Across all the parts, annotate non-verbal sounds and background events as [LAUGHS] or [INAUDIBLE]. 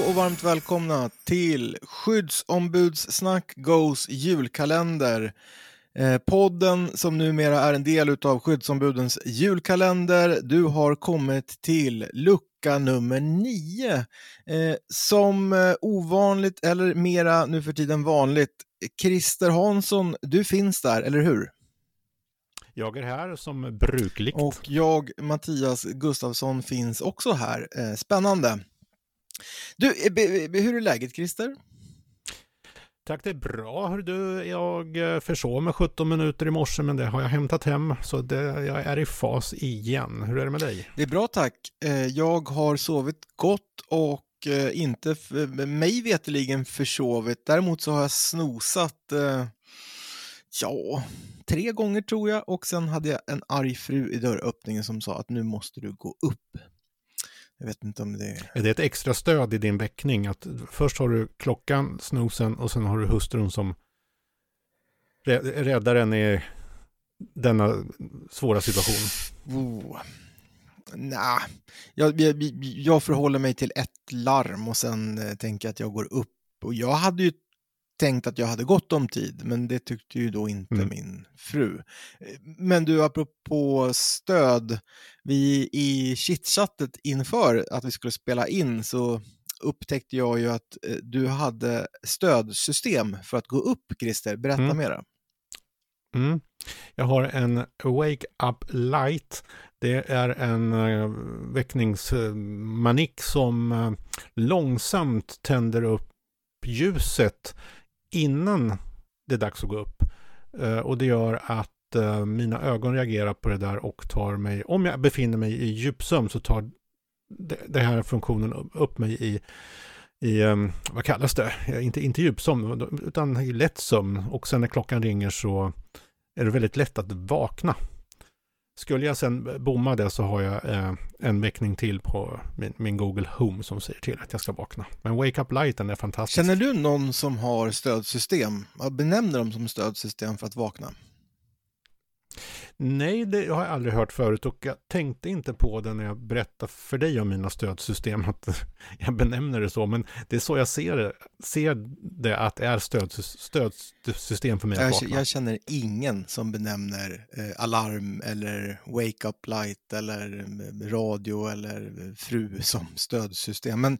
och varmt välkomna till Skyddsombudssnack Goes julkalender. Eh, podden som numera är en del av skyddsombudens julkalender. Du har kommit till lucka nummer nio. Eh, som eh, ovanligt, eller mera nu för tiden vanligt, Christer Hansson, du finns där, eller hur? Jag är här som brukligt. Och jag, Mattias Gustafsson, finns också här. Eh, spännande. Du, eh, hur är läget Christer? Tack, det är bra. Hör du, jag eh, försov mig 17 minuter i morse, men det har jag hämtat hem, så det, jag är i fas igen. Hur är det med dig? Det är bra, tack. Jag har sovit gott och inte mig veteligen försovit. Däremot så har jag snosat, ja, tre gånger tror jag och sen hade jag en arg fru i dörröppningen som sa att nu måste du gå upp. Jag vet inte om det är... Är det ett extra stöd i din väckning? Att först har du klockan, snosen och sen har du hustrun som räddar en i denna svåra situation? Oh. Nej, jag, jag, jag förhåller mig till ett larm och sen eh, tänker jag att jag går upp. Och jag hade ju tänkt att jag hade gott om tid, men det tyckte ju då inte mm. min fru. Men du, apropå stöd, vi i chitchattet inför att vi skulle spela in så upptäckte jag ju att eh, du hade stödsystem för att gå upp, Christer. Berätta mm. mera. Mm. Jag har en Wake Up Light. Det är en uh, väckningsmanik som uh, långsamt tänder upp ljuset innan det är dags att gå upp. Eh, och det gör att eh, mina ögon reagerar på det där och tar mig, om jag befinner mig i djupsömn så tar den här funktionen upp mig i, i ehm, vad kallas det, eh, inte, inte djupsömn utan i lätt sömn. Och sen när klockan ringer så är det väldigt lätt att vakna. Skulle jag sen bomma det så har jag eh, en väckning till på min, min, Google Home som säger till att jag ska vakna. Men Wake Up Lighten är fantastisk. Känner du någon som har stödsystem? Vad benämner de som stödsystem för att vakna? Nej, det har jag aldrig hört förut och jag tänkte inte på det när jag berättade för dig om mina stödsystem, [LAUGHS] att jag benämner det så, men det är så jag ser det, ser det att det är stöd, stödsystem för mig jag, vakna. Jag känner ingen som benämner eh, alarm eller wake up light eller eh, radio eller fru [LAUGHS] som stödsystem. Men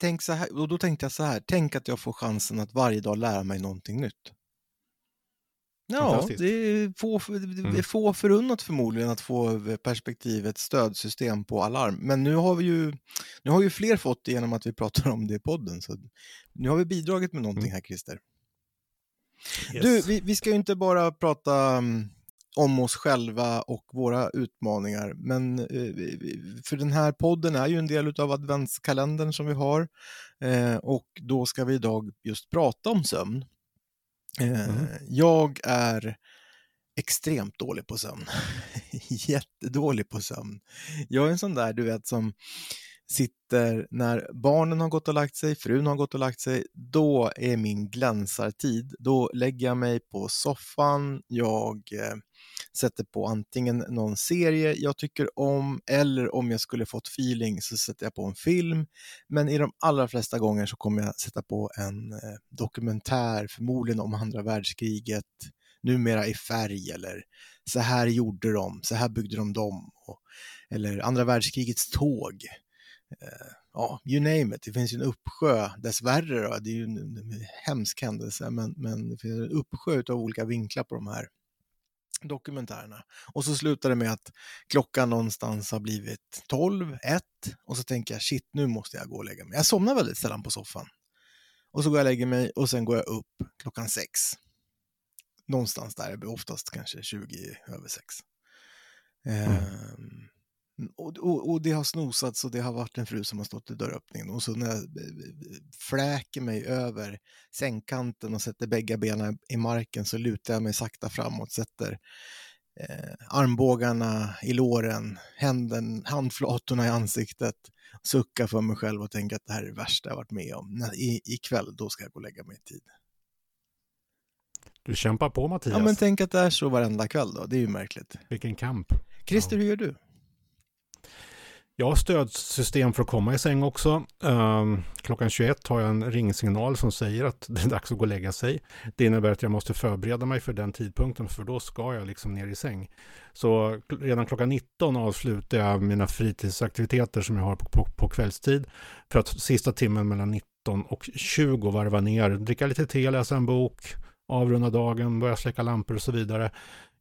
tänk så här, och då tänkte jag så här, tänk att jag får chansen att varje dag lära mig någonting nytt. Ja, det är, få, det är mm. få förunnat förmodligen att få perspektivet stödsystem på alarm. Men nu har vi ju, nu har ju fler fått det genom att vi pratar om det i podden. Så nu har vi bidragit med någonting mm. här, Christer. Yes. Du, vi, vi, ska ju inte bara prata mm, om oss själva och våra utmaningar, men eh, för den här podden är ju en del av adventskalendern som vi har eh, och då ska vi idag just prata om sömn. Mm. Eh, jag är extremt dålig på sömn. [LAUGHS] Jättedålig på sömn. Jag är en sån där, du vet, som sitter när barnen har gått och lagt sig, frun har gått och lagt sig, då är min glänsartid. Då lägger jag mig på soffan, jag eh, sätter på antingen någon serie jag tycker om eller om jag skulle fått feeling så sätter jag på en film. Men i de allra flesta gånger så kommer jag sätta på en eh, dokumentär, förmodligen om andra världskriget, numera i färg eller så här gjorde de, så här byggde de dem. Och, eller andra världskrigets tåg. Eh, ja, you name it. Det finns ju en uppsjö, dessvärre då, det är ju en, en hemsk händelse, men, men det finns en uppsjö av olika vinklar på de här dokumentärerna. Och så slutar det med att klockan någonstans har blivit 12, 1 och så tänker jag shit, nu måste jag gå och lägga mig. Jag somnar väldigt sällan på soffan. Och så går jag och lägger mig och sen går jag upp klockan 6. Någonstans där, oftast kanske 20 över 6. Mm. Ehm, och, och, och, det har snosats och det har varit en fru som har stått i dörröppningen och så när jag fläker mig över sängkanten och sätter bägge benen i marken så lutar jag mig sakta framåt, sätter eh, armbågarna i låren, händen, handflatorna i ansiktet, suckar för mig själv och tänker att det här är det värsta jag varit med om. I, ikväll, då ska jag gå och lägga mig i tid. Du kämpar på Mattias. Ja, men tänk att det är så varenda kväll då. Det är ju märkligt. Vilken kamp. Christer, ja. hur gör du? Jag har stödsystem för att komma i säng också. Um, klockan 21 har jag en ringsignal som säger att det är dags att gå och lägga sig. Det innebär att jag måste förbereda mig för den tidpunkten för då ska jag liksom ner i säng. Så redan klockan 19 avslutar jag mina fritidsaktiviteter som jag har på, på, på kvällstid. För att sista timmen mellan 19 och 20 varva ner, dricka lite te, läsa en bok, avrunda dagen, börja släcka lampor och så vidare.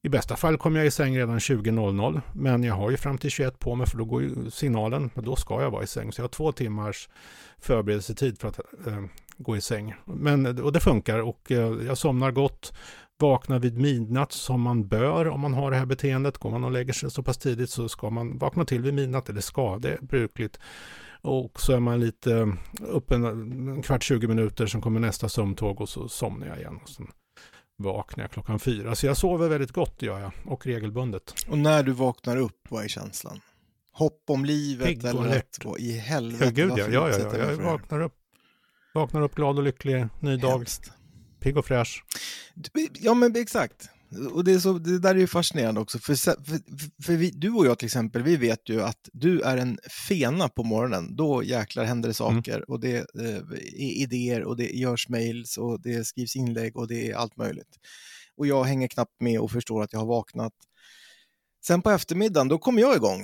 I bästa fall kommer jag i säng redan 20.00, men jag har ju fram till 21 på mig för då går ju signalen, men då ska jag vara i säng. Så jag har två timmars förberedelsetid för att eh, gå i säng. Men, och det funkar och eh, jag somnar gott, vaknar vid midnatt som man bör om man har det här beteendet. Går man och lägger sig så pass tidigt så ska man vakna till vid midnatt, eller ska, det är brukligt. Och så är man lite eh, uppe en, en kvart, 20 minuter, sen kommer nästa sömntåg och så somnar jag igen. Och sen vaknar jag klockan fyra. Så jag sover väldigt gott gör jag, och regelbundet. Och när du vaknar upp, vad är känslan? Hopp om livet Pigg eller lätt. att, i helvete? Ja, gud ja, ja, ja, jag vaknar upp. Vaknar upp glad och lycklig, ny dag, pigg och fräsch. Ja men exakt. Och det, är så, det där är ju fascinerande också. För, för, för vi, du och jag till exempel, vi vet ju att du är en fena på morgonen. Då jäklar händer det Mm. saker och det eh, är idéer och det görs mails och det skrivs inlägg och det är allt möjligt. Och jag hänger knappt med och förstår att jag har vaknat. Sen på eftermiddagen, då kommer jag igång.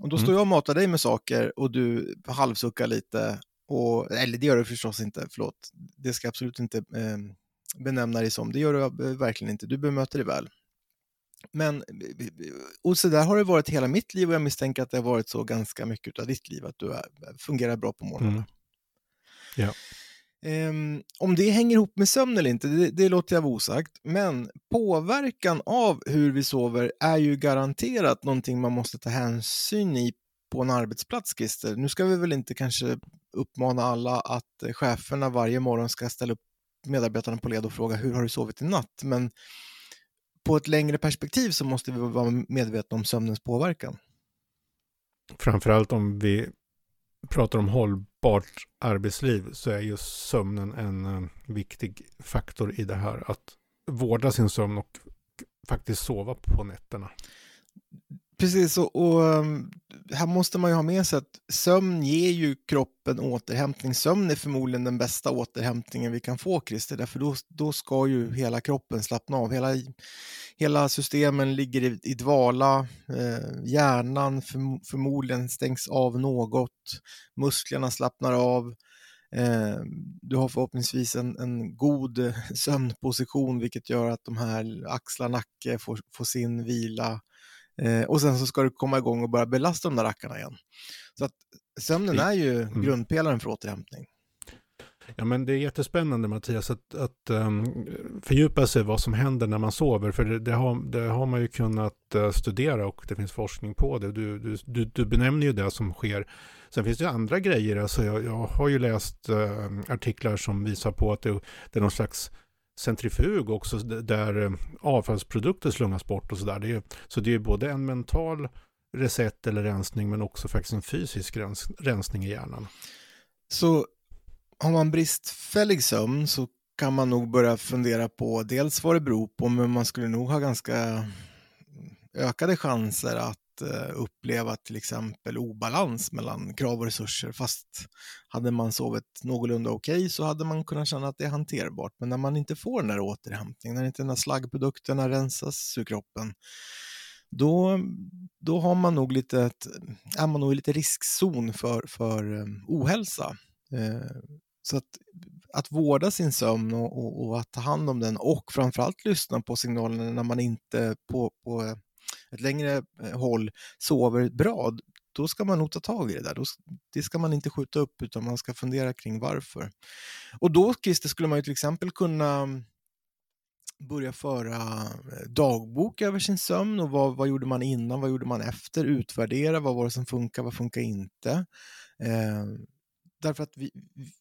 Och då Mm. står jag och matar dig med saker och du halvsuckar lite. Och, eller det gör du förstås inte, förlåt. Det ska absolut inte eh, benämna dig som. Det gör du eh, verkligen inte. Du bemöter dig väl. Men, och så där har det varit hela mitt liv och jag misstänker att det har varit så ganska mycket av ditt liv, att du är, fungerar bra på morgonen. Mm. Ja. Ehm, om det hänger ihop med sömn eller inte, det, det låter jag vara osagt. Men påverkan av hur vi sover är ju garanterat någonting man måste ta hänsyn i på en arbetsplats, Christer. Nu ska vi väl inte kanske uppmana alla att eh, cheferna varje morgon ska ställa upp medarbetarna på led och fråga hur har du sovit i natt? Men på ett längre perspektiv så måste vi vara medvetna om sömnens påverkan. Framförallt om vi pratar om hållbart arbetsliv så är just sömnen en eh, viktig faktor i det här. Att vårda sin sömn och faktiskt sova på nätterna. Precis, och, och ehm, här måste man ju ha med sig att sömn ger ju kroppen återhämtning. Sömn är förmodligen den bästa återhämtningen vi kan få, Christer, därför då, då ska ju hela kroppen slappna av. Hela, hela systemen ligger i, i dvala, eh, hjärnan för, förmodligen stängs av något, musklerna slappnar av. Eh, du har förhoppningsvis en, en god sömnposition vilket gör att de här axlar, nacke får, får sin vila. Eh, och sen så ska du komma igång och börja belasta de där rackarna igen. Så att sömnen är ju mm. grundpelaren för återhämtning. Ja, men det är jättespännande Mattias att, att um, fördjupa sig i vad som händer när man sover. För det, det, har, det har man ju kunnat eh, studera och det finns forskning på det. Du, du, du, du benämner ju det som sker. Sen finns det ju andra grejer. Alltså jag, jag har ju läst eh, artiklar som visar på att det, det är någon slags centrifug också där eh, avfallsprodukter slungas bort och sådär. Det är- Så det är både en mental reset eller rensning men också faktiskt en fysisk rens, rensning i hjärnan. Så har man bristfällig sömn så kan man nog börja fundera på dels vad det beror på, men man skulle nog ha ganska ökade chanser att Eh, uppleva till exempel obalans mellan krav och resurser. Fast hade man sovit någorlunda okej så hade man kunnat känna att det är hanterbart. Men när man inte får den där återhämtningen, när inte den här slaggprodukterna rensas ur kroppen, då, då har man nog lite, ett, är man nog i lite riskzon för, för eh, ohälsa. Eh, så att, att vårda sin sömn och, och, och att ta hand om den och framförallt lyssna på signalerna när man inte på, på ett längre eh, håll sover bra, då ska man nog ta tag i det där. Då, det ska man inte skjuta upp utan man ska fundera kring varför. Och då, Christer, skulle man ju till exempel kunna mm, börja föra eh, dagbok över sin sömn och vad, vad gjorde man innan, vad gjorde man efter, utvärdera, vad var det som funkar, vad funkar inte. Eh, därför att vi,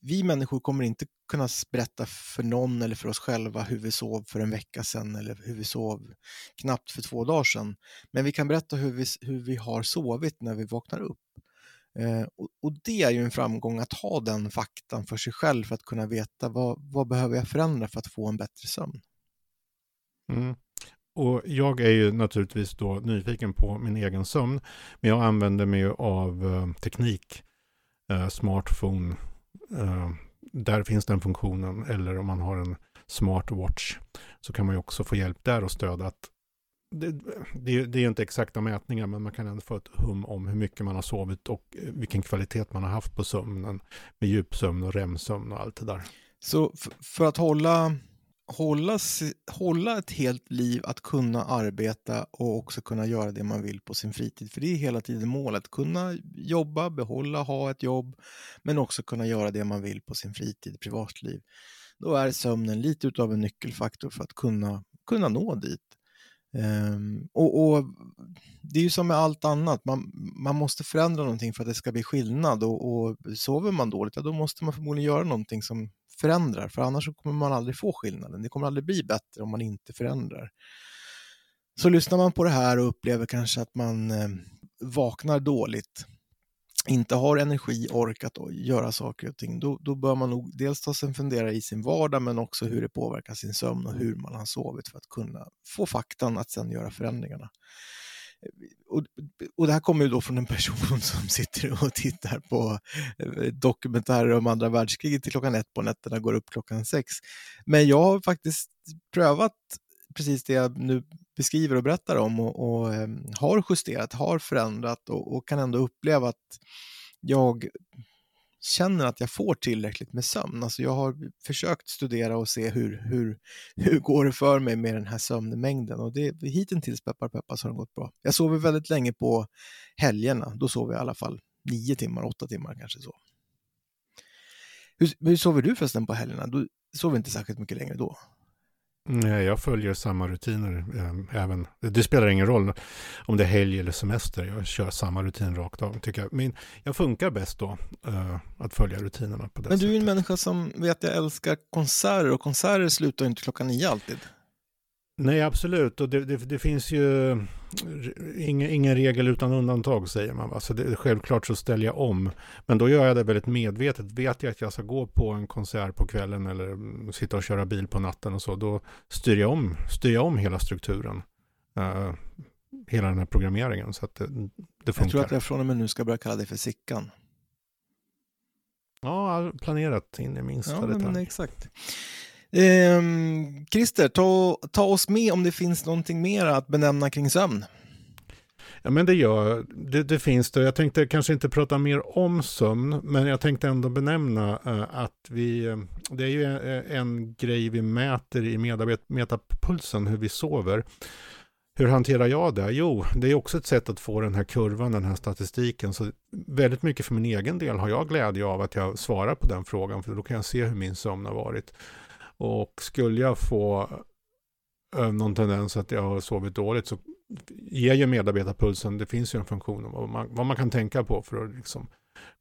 vi människor kommer inte kunna berätta för någon eller för oss själva hur vi sov för en vecka sedan eller hur vi sov knappt för två dagar sedan. Men vi kan berätta hur vi, hur vi har sovit när vi vaknar upp. Eh, och, och det är ju en framgång att ha den faktan för sig själv för att kunna veta vad, vad behöver jag förändra för att få en bättre sömn. Mm. Och jag är ju naturligtvis då nyfiken på min egen sömn. Men jag använder mig ju av eh, teknik, eh, smartphone. Eh, där finns den funktionen. Eller om man har en smartwatch så kan man ju också få hjälp där och stöd att det, det, det är ju inte exakta mätningar men man kan ändå få ett hum om hur mycket man har sovit och eh, vilken kvalitet man har haft på sömnen med djupsömn och REM-sömn och allt det där. Så för att hålla, hålla, hålla ett helt liv att kunna arbeta och också kunna göra det man vill på sin fritid, för det är hela tiden målet, kunna jobba, behålla, ha ett jobb, men också kunna göra det man vill på sin fritid, privatliv. Då är sömnen lite av en nyckelfaktor för att kunna, kunna nå dit. Um, och, och, Det är ju som med allt annat, man, man måste förändra någonting för att det ska bli skillnad och, och sover man dåligt, ja, då måste man förmodligen göra någonting som förändrar, för annars kommer man aldrig få skillnaden. Det kommer aldrig bli bättre om man inte förändrar. Så lyssnar man på det här och upplever kanske att man eh, vaknar dåligt, inte har energi, ork att göra saker och ting, då, då bör man nog dels ta sig en fundera i sin vardag men också hur det påverkar sin sömn och hur man har sovit för att kunna få faktan att sedan göra förändringarna. Eh, och, och det här kommer ju då från en person [LAUGHS] som sitter och tittar på eh, dokumentärer om andra världskriget till klockan ett på nätterna, går upp klockan sex. Men jag har faktiskt prövat precis det jag nu beskriver och berättar om och, och eh, har justerat, har förändrat och, och, kan ändå uppleva att jag känner att jag får tillräckligt med sömn. Alltså jag har försökt studera och se hur, hur, [LAUGHS] hur går det för mig med den här sömnmängden och det, hittills peppar peppar så har det gått bra. Jag sover väldigt länge på helgerna, då sover jag i alla fall nio timmar, åtta timmar kanske så. Hur, hur sover du förresten på helgerna? Du sover inte särskilt mycket längre då? Nej, jag följer samma rutiner. Eh, även, det spelar ingen roll om det är helg eller semester. Jag kör samma rutin rakt av. Tycker jag. Men jag funkar bäst då, uh, att följa rutinerna på det Men du är en människa som vet jag älskar konserter och konserter slutar inte klockan nio alltid. Nej, absolut. Och det, det, det finns ju ingen, ingen, regel utan undantag, säger man. Va? Så det, självklart så ställer jag om. Men då gör jag det väldigt medvetet. Vet jag att jag ska gå på en konsert på kvällen eller sitta och köra bil på natten och så, då styr jag om, styr jag om hela strukturen. Uh, hela den här programmeringen så att det, det funkar. Jag tror att jag från och med nu ska börja kalla dig för Sickan. Ja, planerat in i minsta ja, detalj. Men exakt. Ehm, Christer, ta, ta oss med om det finns någonting mer att benämna kring sömn. Ja men det gör det, det finns det. Jag tänkte kanske inte prata mer om sömn, men jag tänkte ändå benämna uh, att vi, eh, det är ju en, en, grej vi mäter i metapulsen, hur vi sover. Hur hanterar jag det? Jo, det är också ett sätt att få den här kurvan, den här statistiken. Så väldigt mycket för min egen del har jag glädje av att jag svarar på den frågan, för då kan jag se hur min sömn har varit. Och skulle jag få eh, någon tendens att jag har sovit dåligt så ger ju medarbetarpulsen, det finns ju en funktion om vad man, vad man kan tänka på för att liksom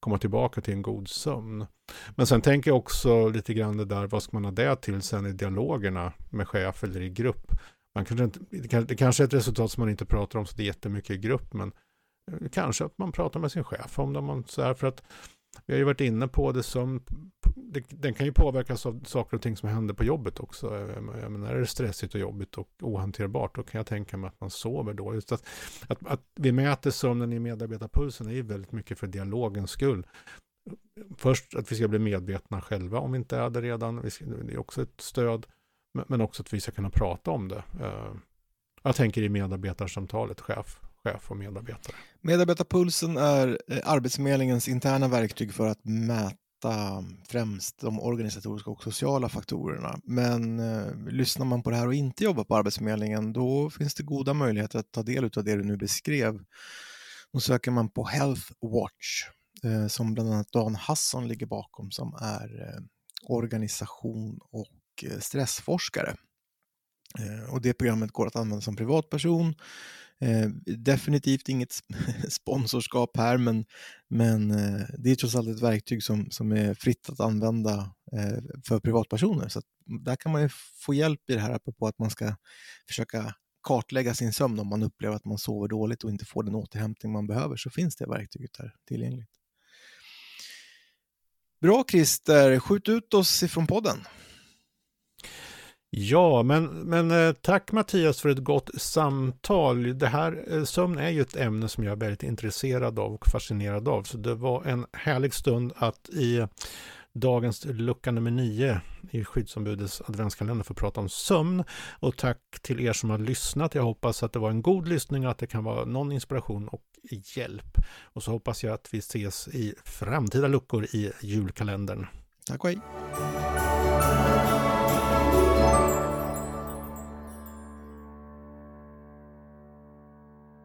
komma tillbaka till en god sömn. Men sen tänker jag också lite grann det där, vad ska man ha det till sen i dialogerna med chef eller i grupp? Man kanske inte, det kanske är ett resultat som man inte pratar om så det är jättemycket i grupp, men eh, kanske att man pratar med sin chef om det. Man, så här, för att vi har ju varit inne på det som, det, den kan ju påverkas av saker och ting som händer på jobbet också. Jag menar, är det stressigt och jobbigt och ohanterbart, då kan jag tänka mig att man sover dåligt. Att, att, att vi mäter sömnen i medarbetarpulsen är ju väldigt mycket för dialogens skull. Först att vi ska bli medvetna själva om vi inte är det redan, det är också ett stöd, men också att vi ska kunna prata om det. Eh, jag tänker i medarbetarsamtalet, chef, chef och medarbetare. Medarbetarpulsen är eh, Arbetsförmedlingens interna verktyg för att mäta främst de organisatoriska och sociala faktorerna. Men eh, lyssnar man på det här och inte jobbar på Arbetsförmedlingen då finns det goda möjligheter att ta del av det du nu beskrev. Då söker man på Health Watch eh, som bland annat Dan Hasson ligger bakom som är eh, organisation och eh, stressforskare. Eh, och det programmet går att använda som privatperson Eh, definitivt inget [LAUGHS] sponsorskap här, men, men eh, det är trots allt ett verktyg som, som är fritt att använda eh, för privatpersoner. Så där kan man ju få hjälp i det här, apropå att man ska försöka kartlägga sin sömn om man upplever att man sover dåligt och inte får den återhämtning man behöver, så finns det verktyget här tillgängligt. Bra Christer, skjut ut oss ifrån podden. Ja, men, men eh, tack Mattias för ett gott samtal. Det här, eh, sömn är ju ett ämne som jag är väldigt intresserad av och fascinerad av. Så det var en härlig stund att i dagens lucka nummer nio i skyddsombudets adventskalender för att prata om sömn. Och tack till er som har lyssnat. Jag hoppas att det var en god lyssning och att det kan vara någon inspiration och hjälp. Och så hoppas jag att vi ses i framtida luckor i julkalendern. Tack och hej! Thank you.